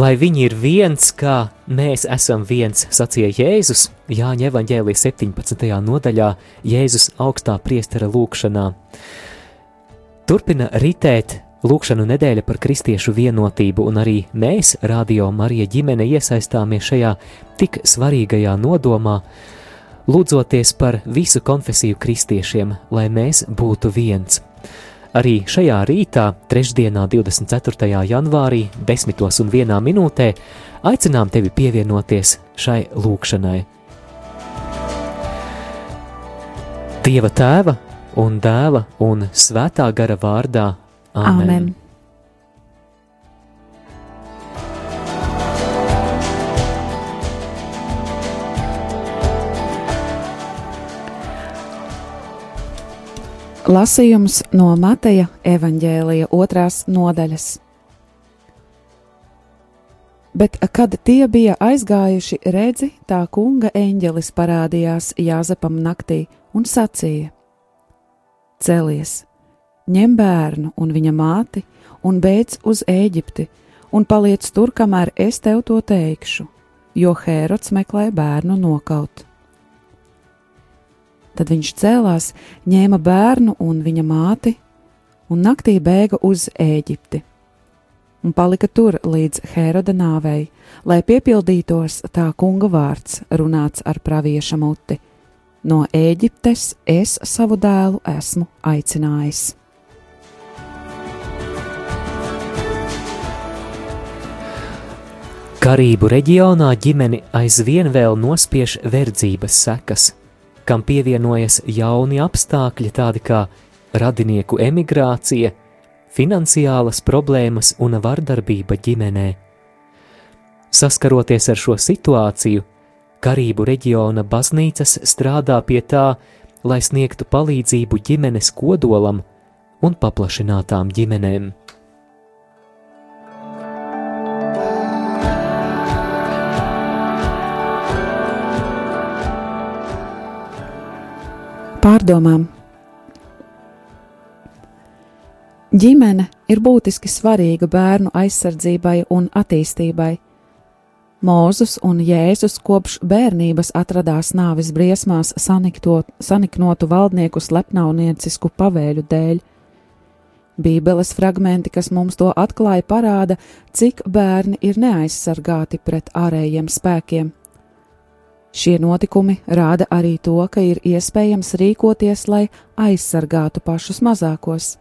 Lai viņi ir viens, kā mēs esam viens, sacīja Jēzus Jāņa evaņģēlī 17. nodaļā Jēzus augstā priestera lūkšanā. Turpina ritēt lūkšanu nedēļa par kristiešu vienotību, un arī mēs, Radio Marija ģimene, iesaistāmies šajā tik svarīgajā nodomā, lūdzoties par visu konfesiju kristiešiem, lai mēs būtu viens. Arī šajā rītā, trešdienā, 24. janvārī, 10. un 1 minūtē, aicinām tevi pievienoties šai lūkšanai. Dieva tēva un dēla un svētā gara vārdā Āmen! Amen. Lasījums no Mateja evaņģēlija otrās nodaļas. Bet, kad tie bija aizgājuši, redzi, tā kunga eņģelis parādījās Jāzepam naktī un sacīja: Celies, ņem bērnu un viņa māti un beidz uz Eģipti, un paliec tur, kamēr es tev to teikšu, jo Hērods meklē bērnu nokaut. Tad viņš cēlās, ņēma bērnu un viņa māti, un naktī bēga uz Ēģipti. Un palika tur līdz Hēroda nāvei, lai piepildītos tā kunga vārds, runāts ar pravieša muti: No Ēģiptes es savu dēlu esmu aicinājis. Karību reģionā ģimeni aizvien vēl nospiež verdzības sekas kam pievienojas jauni apstākļi, tādi kā radinieku emigrācija, finansiālas problēmas un vardarbība ģimenē. Saskaroties ar šo situāciju, Karību reģiona baznīcas strādā pie tā, lai sniegtu palīdzību ģimenes kodolam un paplašinātām ģimenēm. Pārdomām. Ģimene ir būtiski svarīga bērnu aizsardzībai un attīstībai. Mūzus un Jēzus kopš bērnības atradās nāves briesmās sanikto, saniknotu valdnieku slepnauniecisku pavēļu dēļ. Bībeles fragmenti, kas mums to atklāja, parāda, cik bērni ir neaizsargāti pret ārējiem spēkiem. Šie notikumi rāda arī to, ka ir iespējams rīkoties, lai aizsargātu pašus mazākos.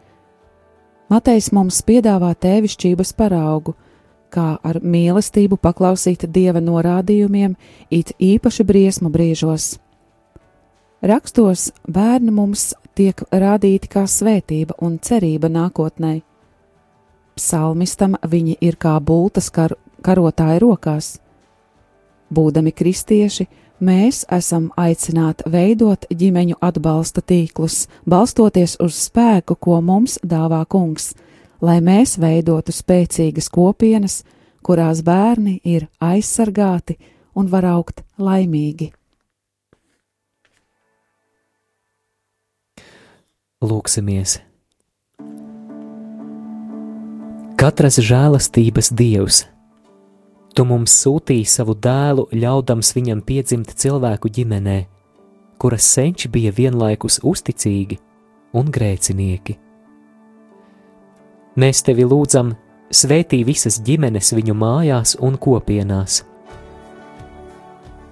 Matejs mums piedāvā tēvišķības paraugu, kā ar mīlestību paklausīt dieva norādījumiem, it īpaši briesmu brīžos. Rakstos bērni mums tiek rādīti kā svētība un cerība nākotnē. Psalmistam viņi ir kā bultas kar karotāja rokās Būdami kristieši, mēs esam aicināti veidot ģimeņu atbalsta tīklus, balstoties uz spēku, ko mums dāvā kungs, lai mēs veidotu spēcīgas kopienas, kurās bērni ir aizsargāti un var augt laimīgi. Lūksimies! Katras žēlastības dievs! Tu mums sūtīji savu dēlu, ļaudams viņam piedzimt cilvēku ģimenē, kuras senči bija vienlaikus uzticīgi un grēcinieki. Mēs tevi lūdzam, svētī visas ģimenes viņu mājās un kopienās.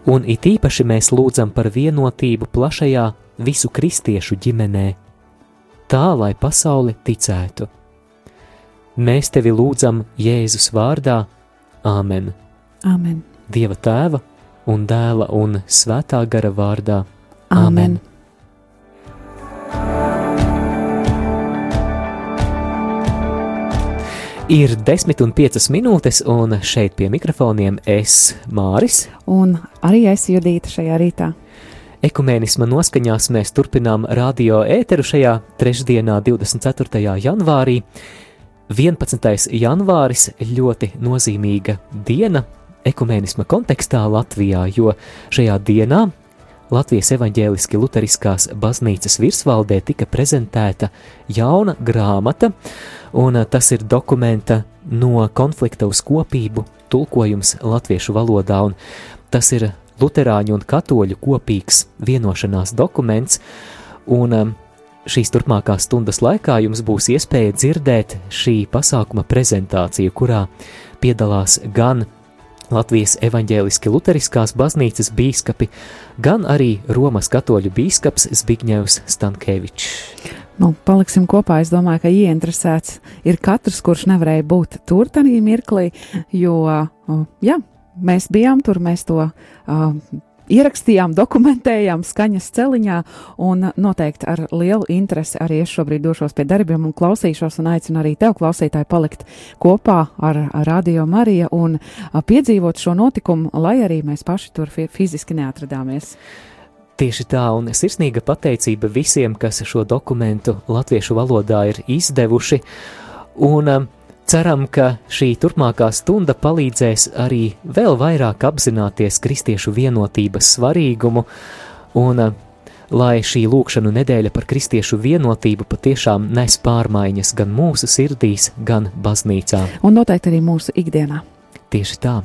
Un it īpaši mēs lūdzam par vienotību plašajā visu kristiešu ģimenē, tā lai pasauli ticētu. Mēs tevi lūdzam Jēzus vārdā, Āmen! Amen. Dieva tēva un dēla un svētā gara vārdā. Āmen! Amen. Ir desmit un piecas minūtes, un šeit pie mikrofoniem es, Māris. Un arī es Judīta šajā rītā. Ekumēnisma noskaņās mēs turpinām radio ēteru šajā trešdienā, 24. janvārī. 11. janvāris ļoti nozīmīga diena ekumēnisma kontekstā Latvijā, jo šajā dienā Latvijas evaņģēliski luteriskās baznīcas virsvaldē tika prezentēta jauna grāmata, un tas ir dokumenta no konflikta uz kopību tulkojums latviešu valodā, un tas ir Luterāņu un katoļu kopīgs vienošanās dokuments, un um, šīs turpmākās stundas laikā jums būs iespēja dzirdēt šī pasākuma prezentāciju, kurā piedalās gan Latvijas evaņģēliski luteriskās baznīcas bīskapi, gan arī Romas katoļu bīskaps Zbigņevs Stankēvičs. Nu, paliksim kopā. Es domāju, ka ieinteresēts ir katrs, kurš nevarēja būt tur tajā mirklī, jo jā, mēs bijām tur, mēs to uh, ierakstījām, dokumentējām skaņas celiņā, un noteikti ar lielu interesi arī es šobrīd došos pie darbiem un klausīšos, un aicinu arī tev, klausītāji, palikt kopā ar, Radio Mariju un piedzīvot šo notikumu, lai arī mēs paši tur fiziski neatradāmies. Tieši tā, un sirsnīga pateicība visiem, kas šo dokumentu latviešu valodā ir izdevuši, un um, Ceram, ka šī turpmākā stunda palīdzēs arī vēl vairāk apzināties kristiešu vienotības svarīgumu un uh, lai šī lūkšanu nedēļa par kristiešu vienotību patiešām nes pārmaiņas gan mūsu sirdīs, gan baznīcā. Un noteikti arī mūsu ikdienā. Tieši tā.